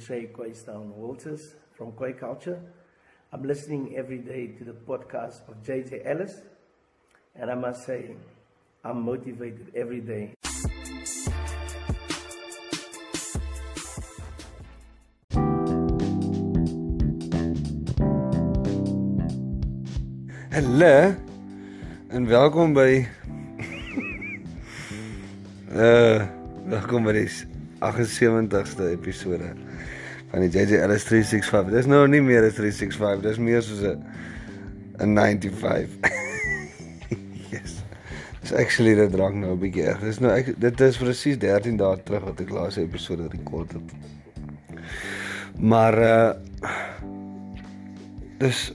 say Koistown Walters from Koi Culture. I'm listening every day to the podcast of JJ Ellis, and I must say, I'm motivated every day. Hallo en welkom by uh welkom by die 78ste episode van die JJ Ellis 365. Dis nou nie meer 'n 365, dis meer soos 'n 'n 95. yes. Dis actually dit drank nou 'n bietjie erg. Dis nou ek dit is presies 13 dae terug wat ek laaste episode rekord het. Maar uh dis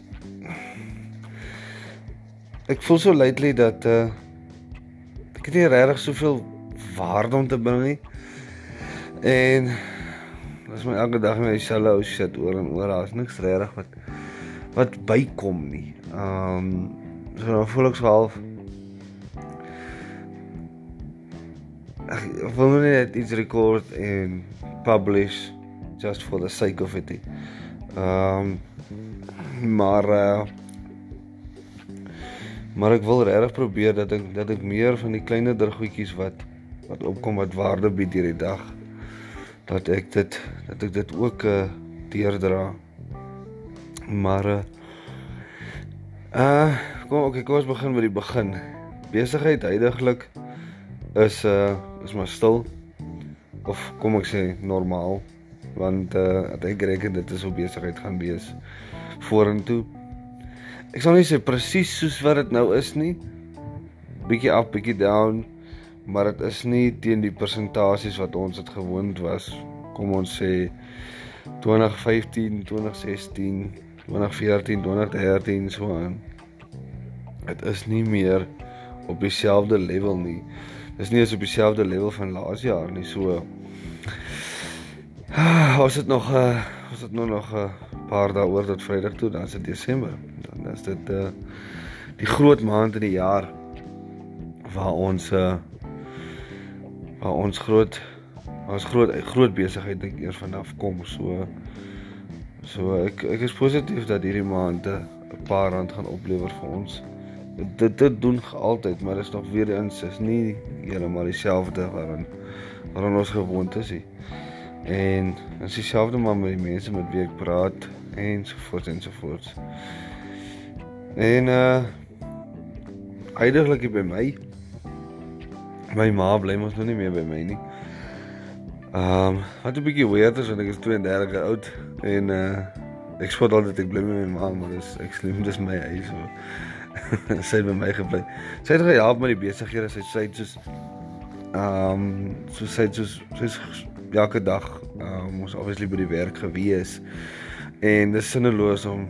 ek voel so lately dat uh ek het nie regtig soveel waarde om te bring nie. En dis my elke dag met dieselfde ou shit oor en oor. Daar's niks regtig wat wat bykom nie. Ehm um, so nou voel ek so half Ek wil net iets record en publish just for the sake of it. Ehm um, maar uh Maar ek wil regtig probeer dat ek dat ek meer van die kleiner goedjies wat wat opkom wat waarde bied hierdie dag dat ek dit dat ek dit ook uh deurdra. Maar uh uh kom okay, kom ons begin met die begin. Besigheid heidaglik is uh is maar stil of kom ek sê normaal want uh ek reken dit is hoe besigheid gaan wees vorentoe. Ek sal nie sê presies soos wat dit nou is nie. Bietjie up, bietjie down, maar dit is nie teen die persentasies wat ons het gewoond was. Kom ons sê 2015, 2016, 2014, 2013 so aan. Dit is nie meer op dieselfde level nie. Dis nie eens op dieselfde level van laas jaar nie. So Ons het nog uh ons het nou nog 'n uh, paar dae oor tot Vrydag toe, dan is dit Desember. Dan is dit uh die groot maand in die jaar waar ons uh waar ons groot ons groot groot besigheid dink eers vanaf kom so so ek ek is positief dat hierdie maand 'n paar rand gaan oplewer vir ons. Dit dit doen altyd, maar dit is nog weer eens is nie heeltemal dieselfde waaraan waaraan ons gewoond is nie. En is dieselfde maar met die mense met wie ek praat en so voort en so voort. En uh eindelik by my my ma bly mos nou nie meer by my nie. Ehm um, wat 'n bietjie weird is want ek is 32 jaar oud en uh ek spot altyd ek bly met my ma maar dis ek slim dis my huis sy het by my gebly. Sy het gehelp met die besighede, sy sê soos ehm um, so sy het soos sy's elke dag um, ons obviously by die werk gewees en dis sinneloos om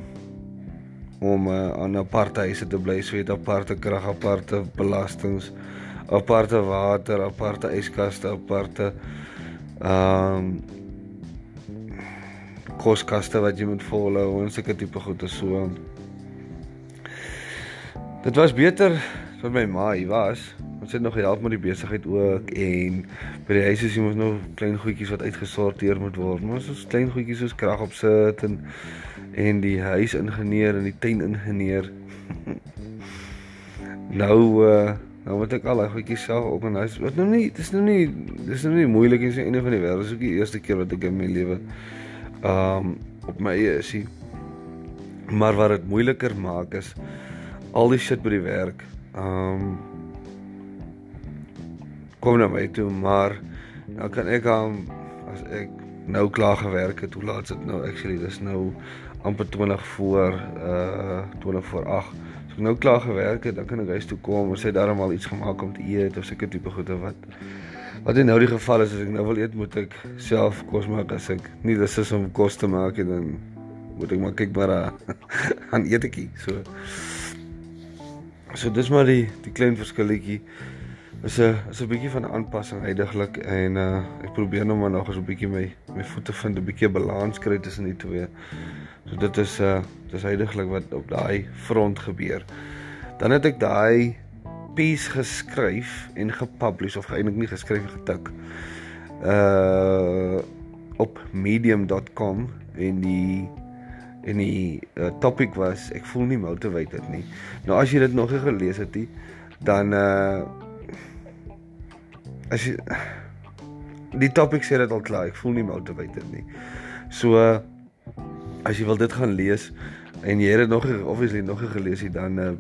om uh, aan 'n aparte huise te bly, so jy het aparte krag, aparte belastings, aparte water, aparte yskaste, aparte ehm um, koskaste wat jy moet volhou en sulke tipe goede so. Dit was beter vir my ma hier was. Ons het nog gehelp met die besigheid ook en by die huis is ons nou klein goedjies wat uitgesorteer moet word. Ons is klein goedjies soos krag opsit en en die huisingenieur en die tuiningenieur. nou uh nou moet ek al daai goedjies self op en huis. Wat nou nie, dis nou nie dis nou nie moeilik is einde van die wêreld. Dis ook die eerste keer wat ek in my lewe um op my eie is. Maar wat dit moeiliker maak is al die shit by die werk. Um kom na my toe, maar nou kan ek aan as ek nou klaar gewerk het, hoe laat is dit nou? Actually, dis nou amper 20 voor uh 20 voor 8. Ek nou klaar gewerk het, dan kan ek huis toe kom en sê daarom al iets gemaak om te eet of seker tipe goede wat wat nou die geval is as ek nou wil eet, moet ek self kos maak as ek nie dis is om kos te maak en dan moet ek maar kyk maar aan eetjie. So So dis maar die die klein verskilletjie. Is 'n is 'n bietjie van 'n aanpassing heidaglik en uh ek probeer nou maar nog eens 'n bietjie my my voete vind, 'n bietjie balans kry tussen die twee. So dit is uh dis heidaglik wat op daai front gebeur. Dan het ek daai piece geskryf en gepublish of eintlik nie geskryf en getik. Uh op medium.com en die en die uh, topic was ek voel nie motivated nie. Nou as jy dit nog nie gelees het nie, dan uh as jy die topic sê dit al klaar, ek voel nie motivated nie. So uh, as jy wil dit gaan lees en jy het dit nog obviously nog nie gelees nie, dan uh,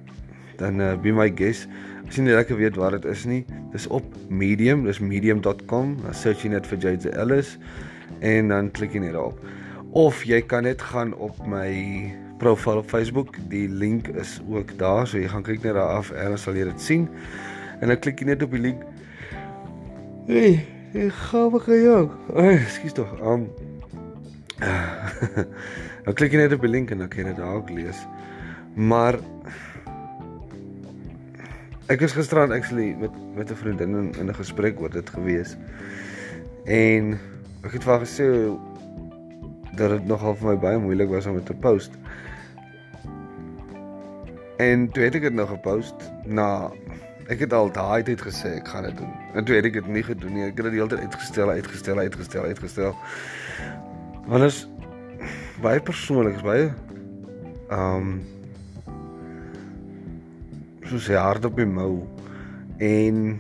dan uh, be my guest. As jy nie lekker weet wat dit is nie, dis op Medium, dis medium.com, dan search jy net vir JJ Ellis en dan klik jy net daarop. Of jy kan net gaan op my profiel op Facebook, die link is ook daar, so jy gaan kyk net daar af en dan sal jy dit sien. En dan klik jy net op die link. Hey, ek gaan vir jou. Ag, skus tog. Um Dan klik net op die link en dan kan jy dit ook lees. Maar ek was gisterand actually met met 'n vriendin in, in 'n gesprek oor dit gewees. En ek het vir gesê dat dit nogal vir my baie moeilik was om dit te post. En toe het ek dit nou gepost na ek het al daai tyd gesê ek gaan dit doen. En toe het ek dit nie gedoen nie. Ek het dit die hele tyd uitgestel, uitgestel, uitgestel, uitgestel. Want is baie persoonlik, is baie ehm um, so sê hard op die mou en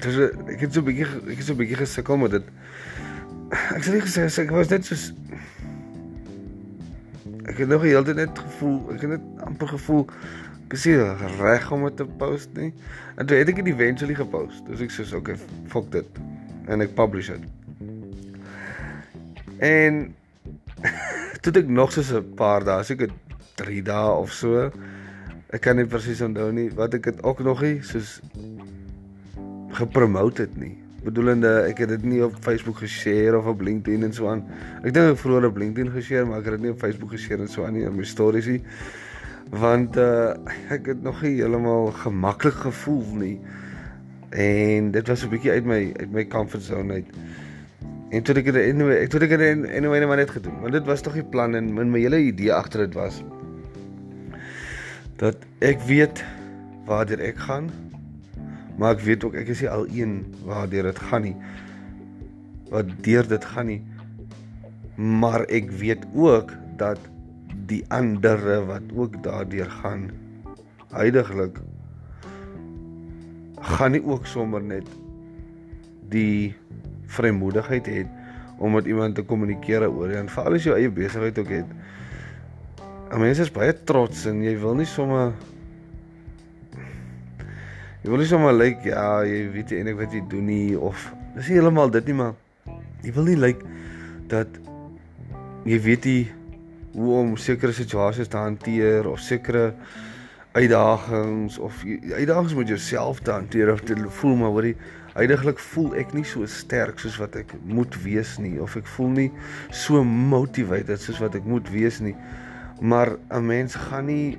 dis ek het so 'n bietjie ek het so 'n bietjie gesukkel met dit. Ek sê gesê ek was net so ek het nog heeltyd net gevoel, ek het net amper gevoel ek is reg om dit te post nie. En toe het ek dit eventually gepost. Dus ek sê okay, fuck dit en ek publish dit. En toe ek nog so 'n paar dae, seker 3 dae of so. Ek kan nie presies onthou nie wat ek dit ook nog nie soos gepromote het nie. Bedoelende ek het dit nie op Facebook geshare of op LinkedIn en so aan. Ek dink ek vroeër op LinkedIn geshare, maar ek het dit nie op Facebook geshare en so aan nie in my stories nie. Want uh ek het nog nie heeltemal gemaklik gevoel nie. En dit was 'n bietjie uit my uit my comfort zone uit. En toe ek dit anyway, ek toe ek dit anyway maar net gedoen. Want dit was tog die plan en my, my hele idee agter dit was dat ek weet waartoe ek gaan. Maar ek weet ook ek is nie al een waartoe dit gaan nie. Wat deur dit gaan nie. Maar ek weet ook dat die ander wat ook daardeur gaan heidaglik gaan nie ook sommer net die vrymoedigheid het om met iemand te kommunikeer oor en veral as jy eie besigheid ook het. 'n Mens is baie trots en jy wil nie sommer jy wil nie sommer lyk like, ja, jy weet eintlik wat jy doen nie of dis nie heeltemal dit nie maar jy wil nie lyk like, dat jy weet nie hoe om sekere situasies te hanteer of sekere uitdagings of uitdagings met jouself te hanteer of te voel maar hoorie Uiteindelik voel ek nie so sterk soos wat ek moet wees nie of ek voel nie so motivated soos wat ek moet wees nie. Maar 'n mens gaan nie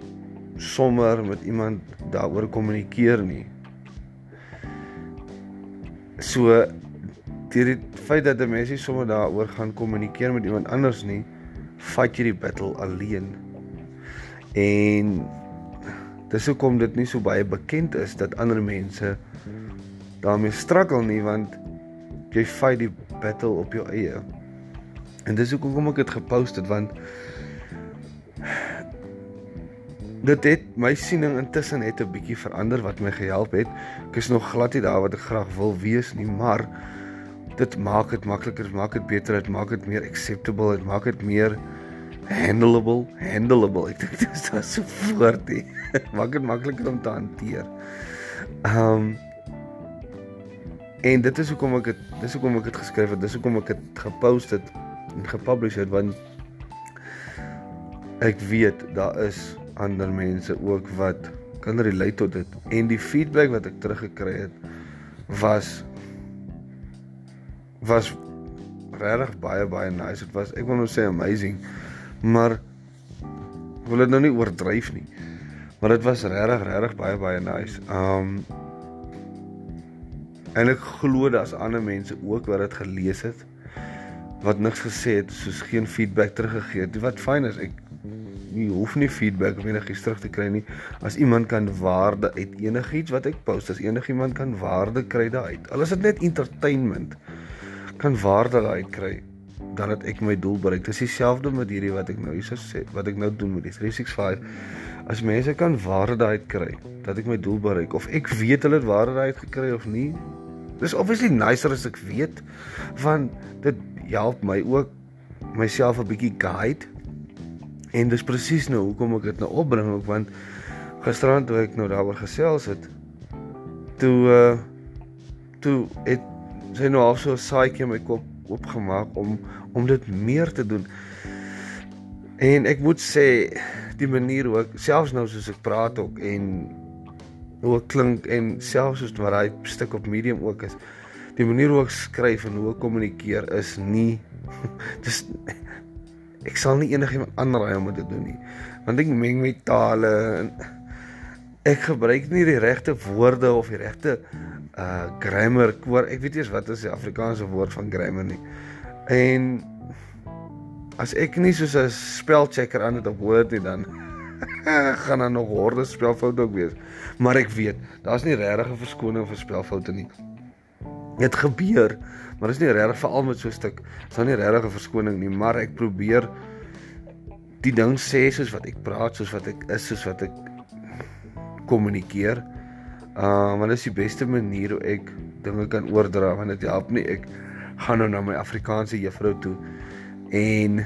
sommer met iemand daaroor kommunikeer nie. So deur die feit dat 'n mens nie sommer daaroor gaan kommunikeer met iemand anders nie, fight jy die battle alleen. En dis hoekom dit nie so baie bekend is dat ander mense daarmee struggle nie want jy fight die battle op jou eie. En dis hoekom ek dit gepost het want dit het my siening intussen het 'n bietjie verander wat my gehelp het. Ek is nog glad nie daar wat ek graag wil wees nie, maar dit maak dit makliker, dit maak dit beter, dit maak dit meer acceptable, dit maak dit meer handleable, handleable. Ek dink dit is so voort nie. maak dit makliker om te hanteer. Um, En dit is hoekom ek dit dis hoekom ek dit geskryf het, dis hoekom ek dit gepost het en gepublish het want ek weet daar is ander mense ook wat kan relate tot dit en die feedback wat ek teruggekry het was was regtig baie baie nice. Dit was ek wil nou sê amazing. Maar wil dit nou nie oordryf nie. Maar dit was regtig regtig baie baie nice. Um En ek glo daar's ander mense ook wat dit gelees het wat niks gesê het, soos geen feedback teruggegee het. Wat fyn is, ek jy hoef nie feedback of enigiets terug te kry nie. As iemand kan waarde uit enigiets wat ek post, as enigiemand kan waarde kry daaruit. Al is dit net entertainment, kan waarde daaruit kry dan het ek my doel bereik. Dis dieselfde met hierdie wat ek nou hierso sê, wat ek nou doen met die 365. As mense kan waarde daaruit kry, dat ek my doel bereik of ek weet hulle het waarde daaruit gekry of nie. Dis obviously nicer as ek weet want dit help my ook myself 'n bietjie guide. En dis presies nou hoekom ek dit nou opbring ook want gisterand toe ek nou daaroor gesels het, toe uh toe het sy nou al so 'n saaitjie in my kop oopgemaak om om dit meer te doen. En ek moet sê die manier hoe ek selfs nou soos ek praat ook en hoe ek klink en selfs soos wat daai stuk op medium ook is. Die manier hoe ek skryf en hoe ek kommunikeer is nie dis ek sal nie enigiemand aanraai om dit te doen nie. Want ek meng met tale en ek gebruik nie die regte woorde of die regte uh grammar koor. Ek weet nie eens wat is die Afrikaanse woord van grammar nie. En as ek nie soos 'n spelchecker aan dit op Word nie dan gaan daar nog horde spelfoute ook wees. Maar ek weet, daar's nie regtig 'n verskoning vir spelfoute nie. Dit gebeur, maar dit is nie regtig veral met so 'n stuk. Dit is nie regtig 'n verskoning nie, maar ek probeer die ding sê soos wat ek praat, soos wat ek is, soos wat ek kommunikeer. Uh, want dit is die beste manier hoe ek dinge kan oordra want dit help nie ek gaan nou na my Afrikaanse juffrou toe en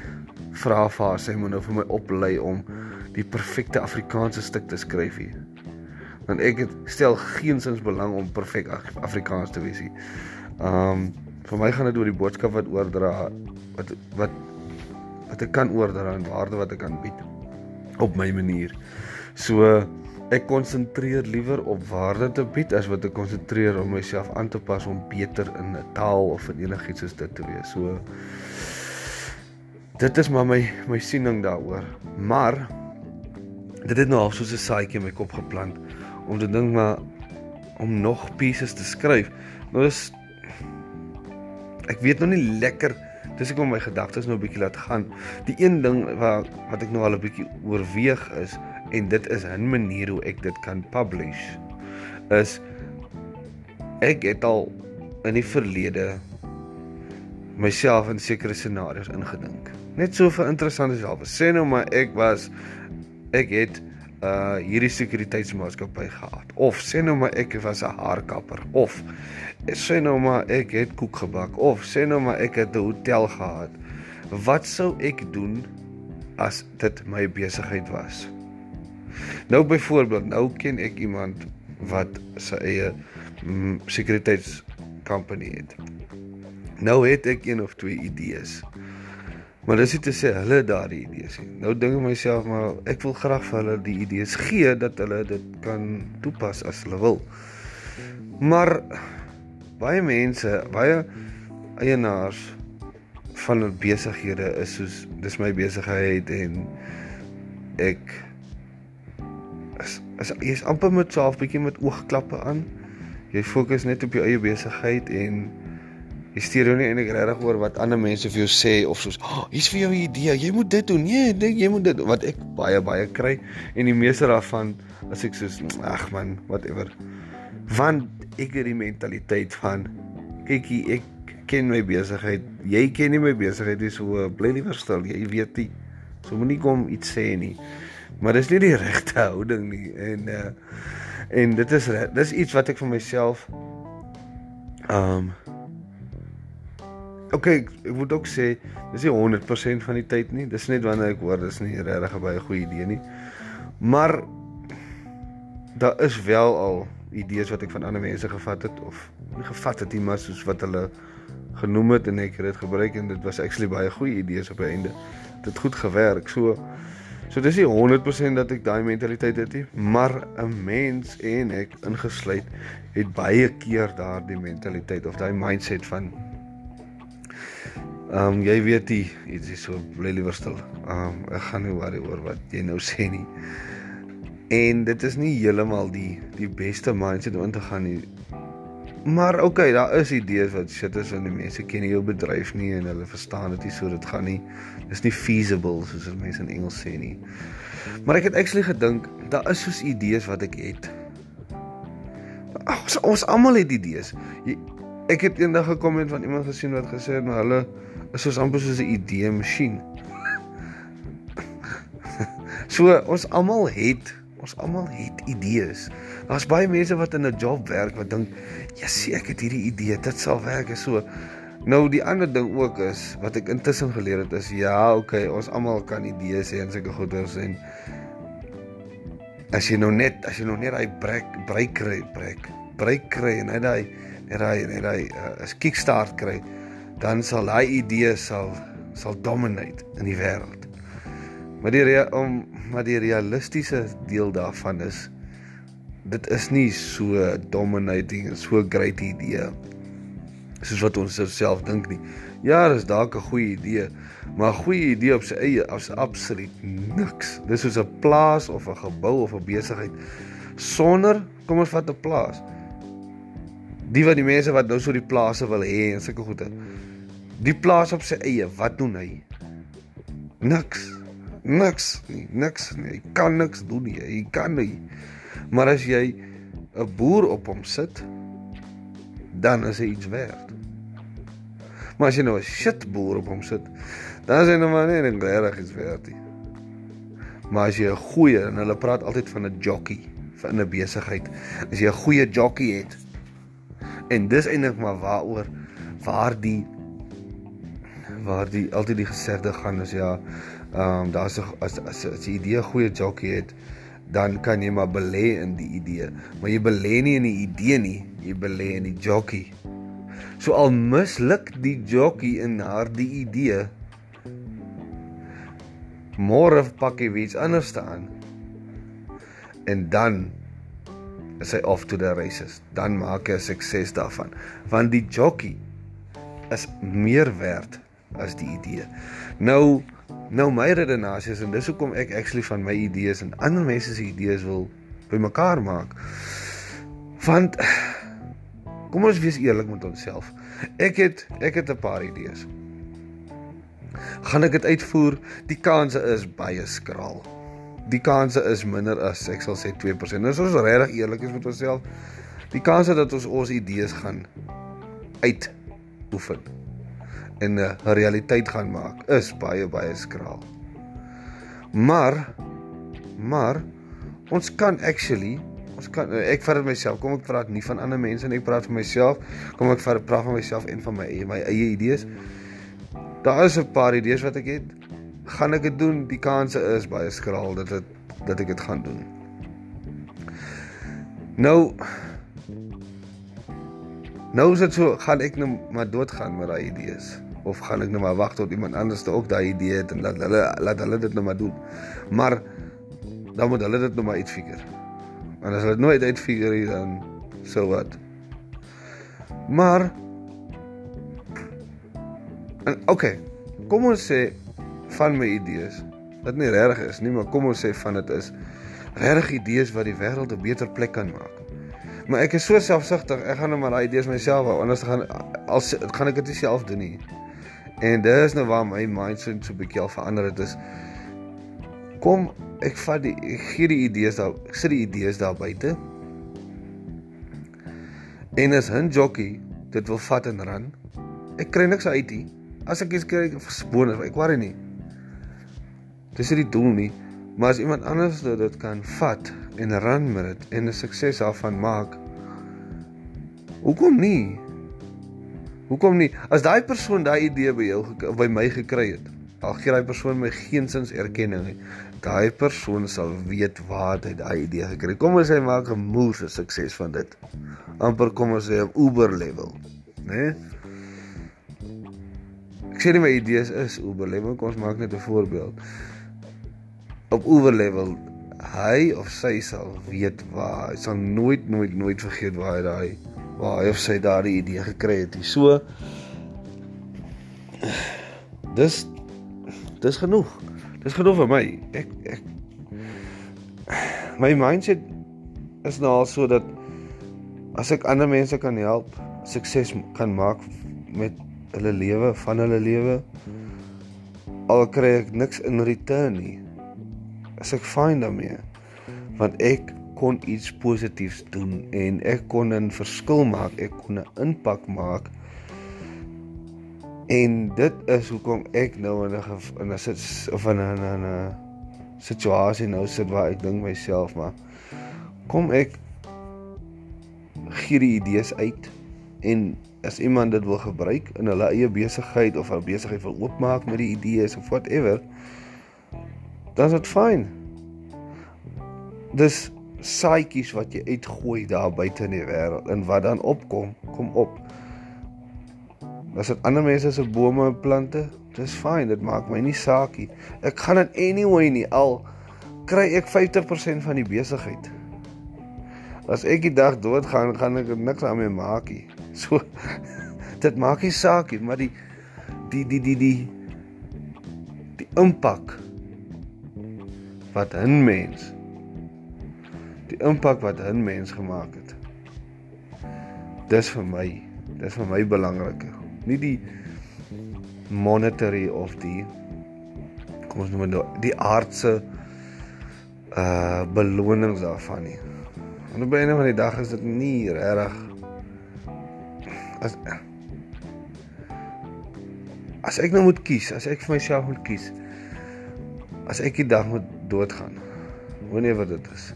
vra vir haar sy moet nou vir my oplei om die perfekte Afrikaanse stuk te skryf hier. Want ek het stel geensins belang om perfek Afrikaans te wees. Um vir my gaan dit oor die boodskap wat oordra wat wat wat ek kan oordra en waarde wat ek kan bied op my manier. So ek konsentreer liewer op waarde te bied as wat ek konsentreer om myself aan te pas om beter in 'n taal of in enigiets soos dit te wees. So dit is maar my my siening daaroor. Maar dit het nou al soos 'n saadjie in my kop geplant om te dink maar om nog pieces te skryf. Nou is ek weet nog nie lekker dis ek om my gedagtes nou 'n bietjie laat gaan. Die een ding wat wat ek nou al 'n bietjie oorweeg is en dit is 'n manier hoe ek dit kan publish is ek het al in die verlede myself in sekere scenario's ingedink. Net so vir interessante self. Sê nou maar ek was ek het uh hierdie sekuriteitsmaatskappy gehad. Of sê nou maar ek was 'n haarkapper. Of sê nou maar ek het koek gebak. Of sê nou maar ek het 'n hotel gehad. Wat sou ek doen as dit my besigheid was Nou byvoorbeeld, nou ken ek iemand wat sy eie mm, sekuriteitskompanie het. Nou het ek een of twee idees. Maar dis nie te sê hulle daardie idees nie. Nou dink ek myself maar ek wil graag vir hulle die idees gee dat hulle dit kan toepas as hulle wil. Maar baie mense, baie eienaars van besighede is soos dis my besigheid en ek is jy's amper met self bietjie met oogklappe aan. Jy fokus net op jou eie besigheid en jy steur nie eintlik regtig oor wat ander mense vir jou sê of soos, "Ag, oh, hier's vir jou 'n idee. Jy moet dit doen." Nee, dink jy moet dit wat ek baie baie kry en die meeste daarvan as ek soos, "Ag man, whatever." Want ek het die mentaliteit van kykie, ek ken my besigheid. Jy ken nie my besigheid nie, so bly liewer stil. Jy weet nie. So moenie kom iets sê nie. Maar dis nie die regte houding nie en uh en dit is dis iets wat ek vir myself um Oké, okay, ek moet ook sê dis nie 100% van die tyd nie. Dis net wanneer ek hoor dis nie regtig baie goeie idee nie. Maar daar is wel al idees wat ek van ander mense gevat het of nie gevat het nie, maar soos wat hulle genoem het en ek het dit gebruik en dit was actually baie goeie idees op die einde. Dit het goed gewerk. So So dis nie 100% dat ek daai mentaliteit het nie, maar 'n mens en ek ingesluit het baie keer daardie mentaliteit of daai mindset van ehm um, jy weet jy iets is so bly liewer stil. Ehm um, ek gaan nie worry oor wat jy nou sê nie. En dit is nie heeltemal die die beste mindset om in te gaan nie. Maar okay, daar is idees wat shit is in die mense ken nie jou bedryf nie en hulle verstaan dit nie so dit gaan nie. Dis nie feasible soos as mense in Engels sê nie. Maar ek het actually gedink daar is soos idees wat ek het. Ons ons almal het idees. Ek het eendag gekom en van iemand gesien wat gesê het maar hulle is soos amper soos 'n idee masjien. so ons almal het ons almal het idees. Daar's baie mense wat in 'n job werk wat dink, "Ja, sien ek het hierdie idee, dit sal werk." Is so. Nou die ander ding ook is wat ek intussen geleer het is ja, okay, ons almal kan idees hê en sulke goeders en as jy nou net as jy nou net daai breek breek kry, breek, breek kry en net daai net daai net daai uh, kickstart kry, dan sal daai idee sal sal dominate in die wêreld. Maar die om maar die realistiese deel daarvan is dit is nie so dominating en so great idee soos wat ons self dink nie. Ja, dis dalk 'n goeie idee, maar 'n goeie idee op sy eie as absoluut niks. Dis soos 'n plaas of 'n gebou of 'n besigheid sonder kom ons vat 'n plaas. Die wat die mense wat nou so die plase wil hê en sulke goede. Die plaas op sy eie, wat doen hy? Niks niks nie, niks nie. Hy kan niks doen nie. Hy kan nie. Maar as jy 'n boer op hom sit, dan is hy iets werd. Maar as jy nou 'n shit boer op hom sit, dan is hy nou maar net 'n regtig iets werd. Nie. Maar as jy 'n goeie en hulle praat altyd van 'n jockey vir 'n besigheid, as jy 'n goeie jockey het. En dis eintlik maar waaroor waar die waar die altyd die gesegde gaan is ja Ehm um, daar's as as as jy 'n idee goeie jockey het, dan kan jy maar belê in die idee. Maar jy belê nie in die idee nie, jy belê in die jockey. So al misluk die jockey in haar die idee, môre pak hy iets anders aan. En dan is hy off to the races. Dan maak hy 'n sukses daarvan. Want die jockey is meer werd as die idee. Nou Nou my redenasie is en dis hoekom ek actually van my idees en ander mense se idees wil bymekaar maak. Want kom ons wees eerlik met onsself. Ek het ek het 'n paar idees. Gaan ek dit uitvoer? Die kanse is baie skraal. Die kanse is minder as ek sal sê 2%. Nou as ons regtig eerlik is met onsself, die kanse dat ons ons idees gaan uit oefen en 'n realiteit gaan maak is baie baie skraal. Maar maar ons kan actually ons kan ek vat dit myself. Kom ek praat nie van ander mense nie, ek praat van myself. Kom ek vat praat van myself en van my my eie idees. Daar is 'n paar idees wat ek het. Gaan ek dit doen? Die kanse is baie skraal dat dit dat ek dit gaan doen. Nou Nou is dit so, gaan ek nou maar doodgaan met daai idees of gaan ek nou maar wag tot iemand anders te ook daai idee het en laat hulle laat hulle dit nou maar doen. Maar dan moet hulle dit nou maar uitfigure. En as hulle dit nooit uitfigure dan so wat. Maar en okay, kom ons sê van my idees wat nie reg is nie, maar kom ons sê van dit is reg idees wat die wêreld 'n beter plek kan maak. Maar ek is so selfsugtig, ek gaan nou maar daai idees myself hou. Anders gaan als gaan ek dit self doen nie. En dis nou waar my mindset so 'n bietjie al verander het is kom ek vat die ek gee die idees daar ek sit die idees daar buite. En as 'n jockey dit wil vat en ran, ek kry niks uit nie. As ek iets kry verspoon, ek worry nie. Dis nie die doel nie, maar as iemand anders dit kan vat en ran met dit en 'n sukses daarvan maak, hoekom nie? Hoekom nie? As daai persoon daai idee by jou by my gekry het, al gee daai persoon my geensins erkenning nie. Daai persoon sal weet waar hy daai idee gekry het. Kom ons sê maak 'n moeë sukses van dit. amper kom ons sê op Uber level, né? Nee? Ek sê nie my idees is Uber level, kom ons maak net 'n voorbeeld. Op Uber level hy of sy sal weet waar. Hy sal nooit nooit nooit vergeet waar hy daai waar hy of sy daardie idee gekry het. So dis dis genoeg. Dis genoeg vir my. Ek ek my mindset is nou al so dat as ek ander mense kan help, sukses kan maak met hulle lewe, van hulle lewe, al kry ek niks in return nie. As ek fyn daarmee, want ek kon iets positiefs doen en ek kon 'n verskil maak, ek kon 'n impak maak. En dit is hoekom ek nou in 'n in 'n sit of in 'n 'n situasie nou sit waar ek dink myself maar kom ek gee die idees uit en as iemand dit wil gebruik in hulle eie besigheid of 'n besigheid wil oopmaak met die idees of whatever dan is dit fyn. Dis saaitjies wat jy uitgooi daar buite in die wêreld en wat dan opkom, kom op. As dit ander mense se bome en plante, dis fyn, dit maak my nie saak nie. Ek gaan dit anyway nie al kry ek 50% van die besigheid. As ek die dag doodgaan, gaan ek niks aan my maak nie. So dit maak nie saak nie, maar die die die die die die impak wat 'n mens die impak wat 'n mens gemaak het. Dis vir my, dis vir my belangriker. Nie die monetary of die kom ons noem dit die aardse uh belonings daarvan nie. En op 'n einde van die dag is dit nie regtig as as ek nou moet kies, as ek vir myself moet kies, as ek die dag moet doodgaan, wanneer wat dit is.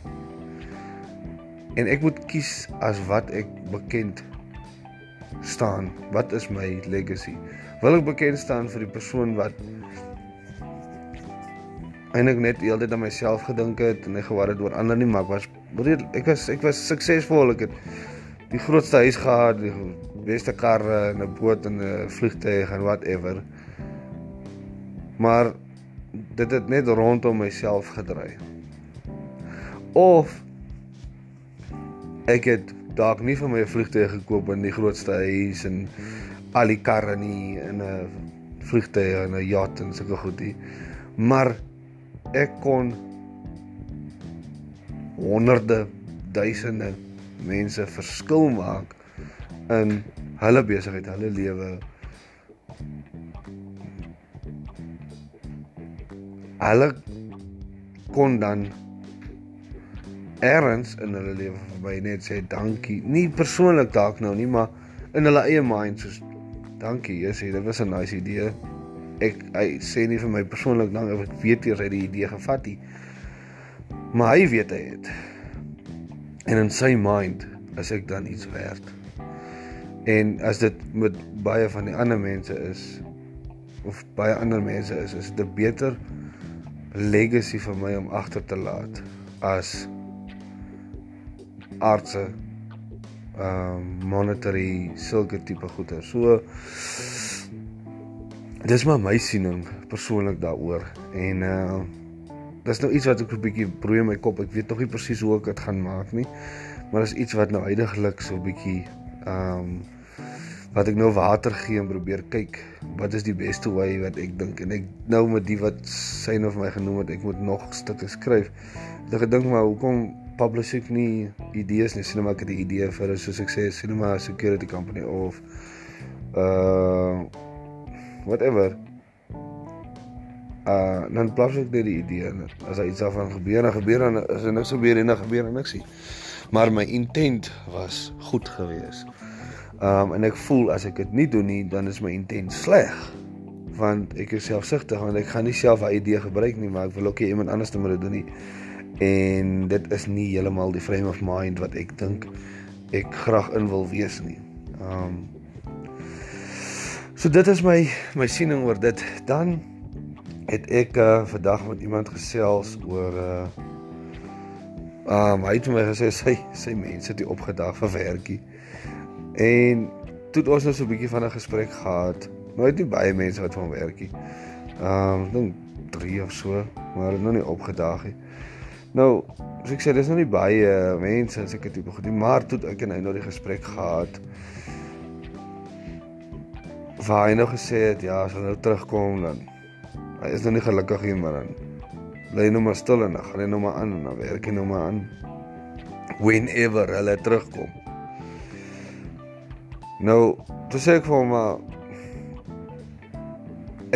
En ek moet kies as wat ek bekend staan. Wat is my legacy? Wil ek bekend staan vir die persoon wat eintlik net die hele tyd aan myself gedink het en ek gewaar het oor ander nie, maar ek was ek was ek was suksesvol. Ek het die grootste huis gehad, die beste karre en 'n boot en 'n vliegtuig en whatever. Maar dit het net rondom myself gedraai. Of ek het dalk nie vir my 'n vliegtuig gekoop en die grootste huis en al die karre nie in 'n vliegtuig en 'n yacht en sulke goed nie. Maar ek kon honderde duisende mense verskil maak in hulle besigheid, hulle lewe. Hulle kon dan erns in hulle lewe verby net sê dankie. Nie persoonlik dalk nou nie, maar in hulle eie mind soos dankie, jy sê dit was 'n nice idee. Ek hy sê nie vir my persoonlik dankie of ek weet eers het die idee gevat nie. Maar hy weet hy het. En in sy mind as ek dan iets werd. En as dit met baie van die ander mense is of baie ander mense is, is dit 'n beter legacy vir my om agter te laat as aardse ehm uh, monetary sulke tipe goeder. So dis maar my siening persoonlik daaroor en uh dis nou iets wat ek 'n bietjie broei in my kop. Ek weet nog nie presies hoe ek dit gaan maak nie. Maar dis iets wat nou heidaglik so 'n bietjie ehm um, wat ek nou water gee en probeer kyk wat is die beste way wat ek dink en ek nou met die wat sy nou vir my genoem het ek moet nog stukke skryf. Ek het gedink maar hoekom publish ek nie idees nie. Sien maar ek het 'n idee vir soos ek sê cinema security company of uh whatever. Uh dan plaas ek dit die idee en as iets daarvan gebeur, dan gebeur dan as er niks gebeur en dan gebeur en niks nie. Maar my intent was goed geweest. Um en ek voel as ek dit nie doen nie, dan is my intent sleg want ek is selfsugtig want ek gaan nie self 'n idee gebruik nie maar ek wil ook nie iemand anders moet doen nie en dit is nie heeltemal die frame of mind wat ek dink ek graag in wil wees nie. Um So dit is my my siening oor dit. Dan het ek uh, vandag met iemand gesels oor uh um hy het my gesê sy sy mense het opgedag vir werkie. En toe het ons nou so 'n bietjie van 'n gesprek gehad. Nooit nie baie mense wat van werkie. Um ek dink 3 of so, maar het nog nie opgedag nie. Nou, as ek sê dis nou nie baie mense as ek dit tipe goed, maar toe ek en hy nou die gesprek gehad. Waar hy nou gesê het ja, as hy nou terugkom dan hy is nou nie gelukkig nie, maar dan bly nou maar stil en dan gaan hy nou maar aan en dan werk hy nou maar aan whenever hulle terugkom. Nou, toe sê ek vir hom maar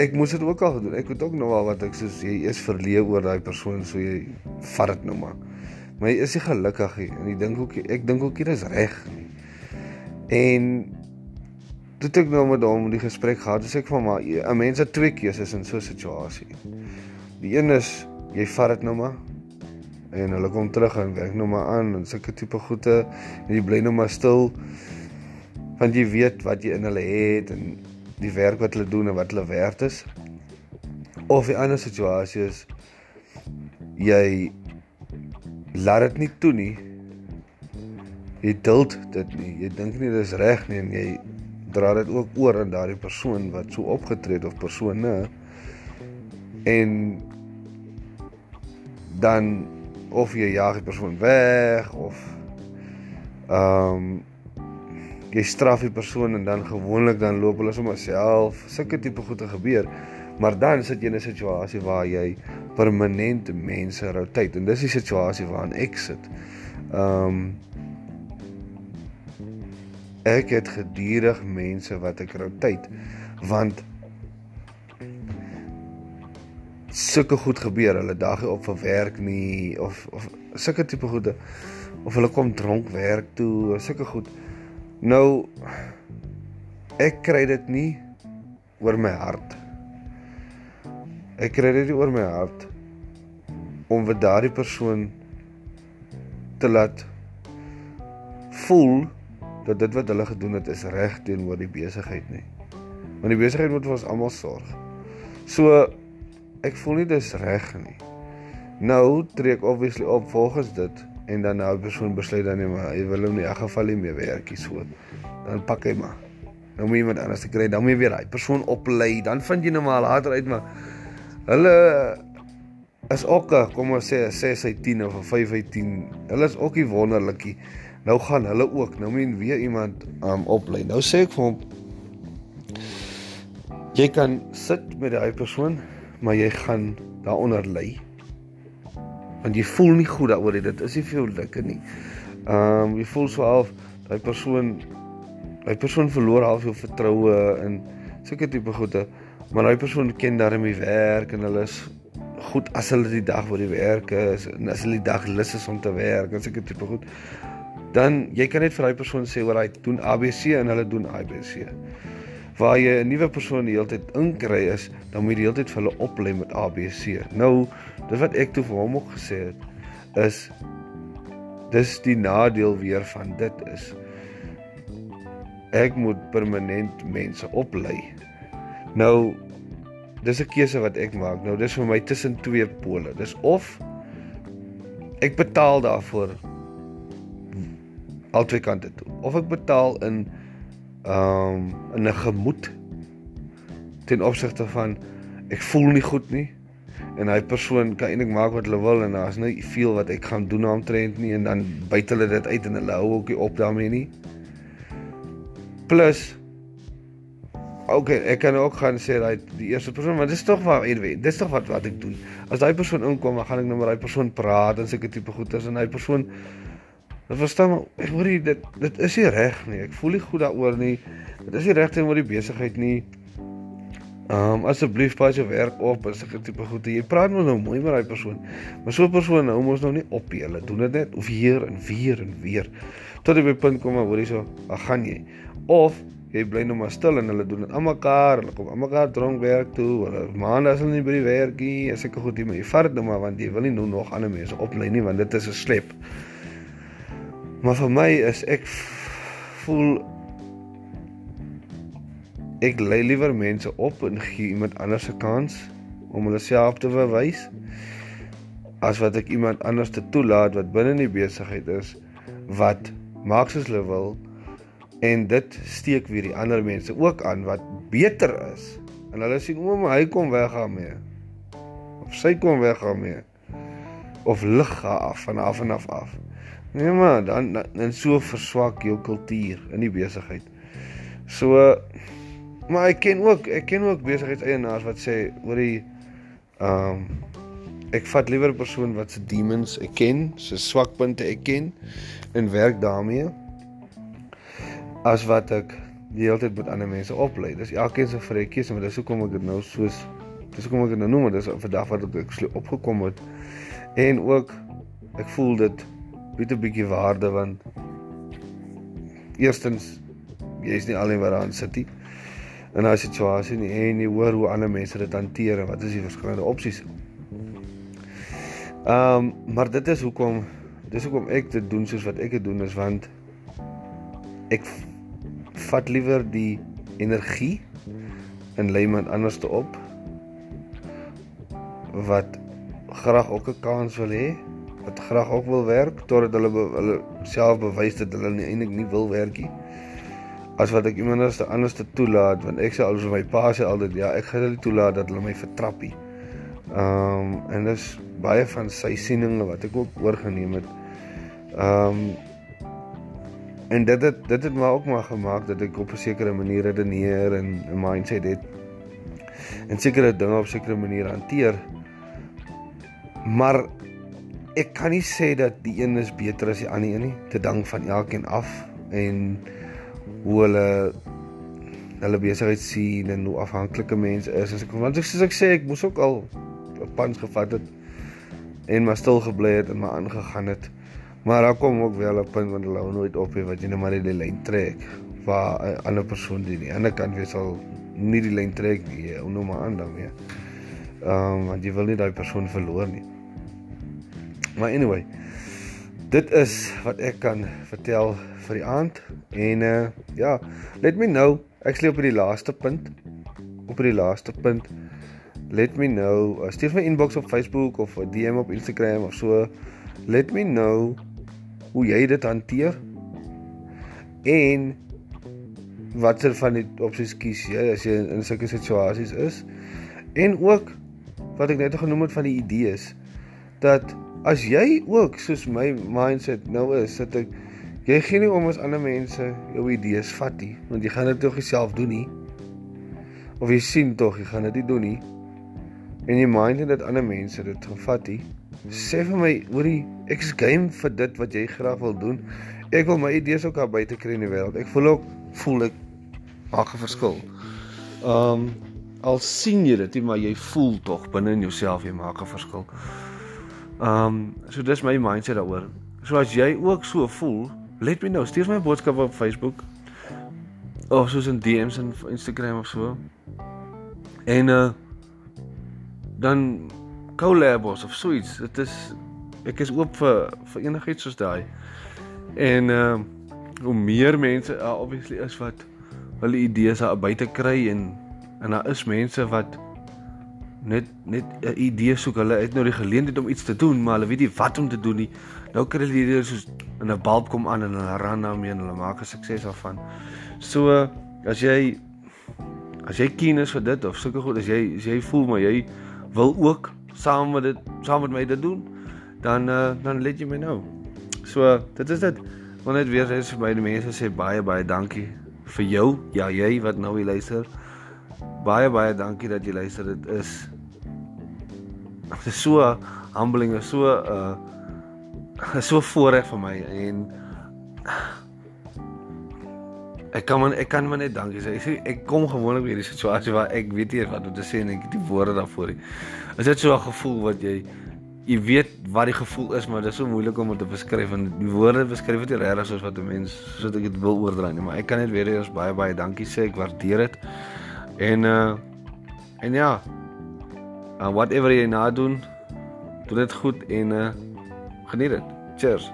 ek moes dit ook al gedoen. Ek het ook nou al wat ek sê jy is verleë oor daai persoon so jy vat dit nou maar. Maar hy is nie gelukkig nie en ek dink ook ek dink ook dit is reg. En toe ek nou met hom die gesprek gehad, sê ek hom maar 'n mens het twee keuses in so 'n situasie. Die een is jy vat dit nou maar en hulle kom terug en werk nou maar aan en sulke tipe goede en jy bly nou maar stil want jy weet wat jy in hulle het en die werk wat hulle doen en wat hulle werd is. Of 'n ander situasie is jy laat dit nie toe nie. Jy duld dit nie. Jy dink nie dis reg nie en jy dra dit ook oor aan daardie persoon wat so opgetree het of persone en dan of jy jaag die persoon weg of ehm um, jy straf die persoon en dan gewoonlik dan loop hulle sommer self sulke tipe goede gebeur maar dan sit jy in 'n situasie waar jy permanent mense rou tyd en dis die situasie waarin ek sit ehm um, ek het gedurig mense wat ek rou tyd want sulke goed gebeur. Hulle dag nie op vir werk nie of of sulke tipe goede of hulle kom dronk werk toe, sulke goed. Nou ek kry dit nie oor my hart. Ek kry dit oor my hart om vir daardie persoon te laat voel dat dit wat hulle gedoen het is reg teenoor die besigheid nie. Want die besigheid moet vir ons almal sorg. So ek voel nie dis reg nie. Nou trek ek obviously op volgens dit en dan nou persoon besluit dan nie maar hy wil hom nie in geval nie meer werkie so. Dan pak hy maar. Nou moet iemand anders kry, dan moet jy weer daai persoon oplei. Dan vind jy nou maar later uit maar hulle is ook kom ons sê 'n 6 uit 10 of 'n 5 uit 10. Hulle is ook nie wonderlikie. Nou gaan hulle ook, nou moet weer iemand um oplei. Nou sê ek vir hom jy kan sit met daai persoon maar jy gaan daaronder ly. Want jy voel nie goed daaroor dit is nie vir jou lekker nie. Ehm um, jy voel so half daai persoon daai persoon verloor half jou vertroue in sulke tipe goede, maar daai persoon ken daarmee werk en hulle is goed as hulle die dag waar die werk is en as hulle die dag lus is om te werk en sulke tipe goed. Dan jy kan net vir daai persoon sê oor hy doen ABC en hulle doen ABC waar jy 'n nuwe persoon die hele tyd inkry is, dan moet jy die hele tyd vir hulle oplei met ABC. Nou, dis wat ek toe vir hom ook gesê het, is dis die nadeel weer van dit is ek moet permanent mense oplei. Nou dis 'n keuse wat ek maak. Nou dis vir my tussen twee pole. Dis of ek betaal daarvoor albei kante toe. Of ek betaal in ehm um, in 'n gemoed ten opsigte van ek voel nie goed nie en hy persoon kan eintlik maak wat hulle wil en daar's nie veel wat ek gaan doen aan trend nie en dan byt hulle dit uit en hulle hou ook nie op daarmee nie. Plus Okay, ek kan ook gaan sê dat die eerste persoon, want dit is tog waar ek weet. Dis tog wat wat ek doen. As daai persoon inkom, dan gaan ek nou met daai persoon praat en seker tipe goeters en daai persoon Dit verstaan maar ek hoor dit dit is nie reg nie. Ek voel nie goed daaroor nie. Dit is nie reg teenoor die besigheid nie. Ehm um, asseblief pas jou werk op as ek 'n tipe goed. Jy praat mos nou mooi met daai persoon. Maar so 'n persoon nou mos nou nie op jy. Hulle doen dit net of hier en weer en weer. Tot jy by 'n punt kom waar jy so, "Ag gaan jy." Of jy bly nou maar stil en hulle doen dit almekaar. Hulle kom almekaar dronk werk toe. Hulle maande as hulle nie by die werk nie. As ek goed hier maar jy vat dit nou maar want jy wil nie nou nog ander mense oplei nie want dit is 'n slep. Maar vir my is ek voel ek lei liewer mense op en gee iemand anders 'n kans om hulle self te bewys as wat ek iemand anders te toelaat wat binne in die besigheid is wat maak soos hulle wil en dit steek weer die ander mense ook aan wat beter is. En hulle sien oom hy kom weg daarmee. Of sy kom weg daarmee. Of lig af van af en af af. Nee maar dan dan so verswak jou kultuur in die besigheid. So maar ek ken ook ek ken ook besigheidseienaars wat sê oor die ehm um, ek vat liewer persoon wat se demons ek ken, se swakpunte ek ken en werk daarmee as wat ek die hele tyd met ander mense oplei. Dis elkeen se vrye keuse, maar dis hoekom ek dit nou soos dis hoekom ek dit nou noem, dis vandag wat ek actually opgekom het. En ook ek voel dit bied 'n bietjie waarde want eerstens jy's nie alleen wat daar sit nie in daai situasie nie en jy hoor hoe ander mense dit hanteer en wat is die verskillende opsies. Ehm um, maar dit is hoekom dis hoekom ek dit doen soos wat ek dit doen is want ek vat liewer die energie en lei iemand anders te op wat graag ook 'n kans wil hê, wat graag ook wil werk totdat hulle be, hulle self bewys dat hulle nie eintlik nie wil werk nie. As wat ek iemand anders te anders te toelaat want ek sê alsoos my pa sê altyd ja, ek gaan hulle toelaat dat hulle my vertrappie. Ehm um, en dis baie van sy sieninge wat ek ook oorgeneem het. Ehm um, en dit het dit het my ook maar gemaak dat ek op 'n sekere manier redeneer en 'n mindset het en sekere dinge op sekere manier hanteer. Maar ek kan nie sê dat die een is beter as die ander een nie, te dank van elkeen af en hoe hulle hulle besigheid sien en hoe afhanklike mense is. As ek want soos ek sê, ek moes ook al 'n pans gevat het en maar stil gebly het en maar aangegaan het. Maar daar kom ook wel 'n punt wanneer hulle nooit op het wat jy net maar die lyn trek waar 'n ander persoon die aan die ander kant weer sal nie die lyn trek nie, ou nou maar aan weer. Ehm um, want jy wil nie daai persoon verloor nie. Maar anyway, dit is wat ek kan vertel vir die aand en uh ja, let me know. Ek sê op die laaste punt op die laaste punt let me know. Uh, stuur my inbox op Facebook of 'n DM op Instagram of so. Let me know hoe jy dit hanteer en watter van die opsies kies jy as jy in sulke situasies is en ook wat ek net genoem het van die idees dat as jy ook soos my mindset nou is dat ek jy gee nie om as ander mense jou idees vat nie want jy gaan dit tog self doen nie of jy sien tog jy gaan dit nie doen nie en jy mind dat ander mense dit gevat het sê vir my hoorie ek is game vir dit wat jy graag wil doen. Ek wil my idees ook daar buite kry in die wêreld. Ek voel ook voel ek maak 'n verskil. Um al sien jy dit, maar jy voel tog binne in jouself jy maak 'n verskil. Um so dis my mindset daaroor. So as jy ook so voel, let me know. Stuur my 'n boodskap op Facebook of soos in DMs en Instagram of so. En uh dan collabs of so iets. Dit is ek is oop vir vir enigiets soos daai. En ehm uh, hoe meer mense uh, obviously is wat hulle idees daar buite kry en en daar is mense wat net net 'n idee soek. Hulle het nou die geleentheid om iets te doen, maar hulle weet nie wat om te doen nie. Nou kry hulle hierdie soos in 'n bulb kom aan en hulle ran daarmee en hulle maak 'n sukses daarvan. So as jy as jy keen is vir dit of sulke goed, as jy as jy voel maar jy wil ook saam met dit saam met my dit doen, dan uh, dan let jy my nou. So, dit is dit. Want net weer is vir my die mense sê baie baie dankie vir jou. Ja, jy wat nou hier luister. Baie baie dankie dat jy luister. Dit is dit is so humbling, so uh so voorreg vir my en ek kan man ek kan maar net dankie sê. Ek, ek kom gewoonlik by hierdie situasie waar ek weet nie wat om te sê en ek het die woorde daarvoor nie. Is dit so 'n gevoel wat jy jy weet wat die gevoel is, maar dit is so moeilik om dit te beskryf en die woorde beskryf dit regtig soos wat 'n mens soos ek dit wil oordra nie, maar ek kan net weer eens baie baie dankie sê. Ek waardeer dit. En uh en ja. Uh, whatever jy nou doen, doen dit goed en uh geniet dit. Cheers.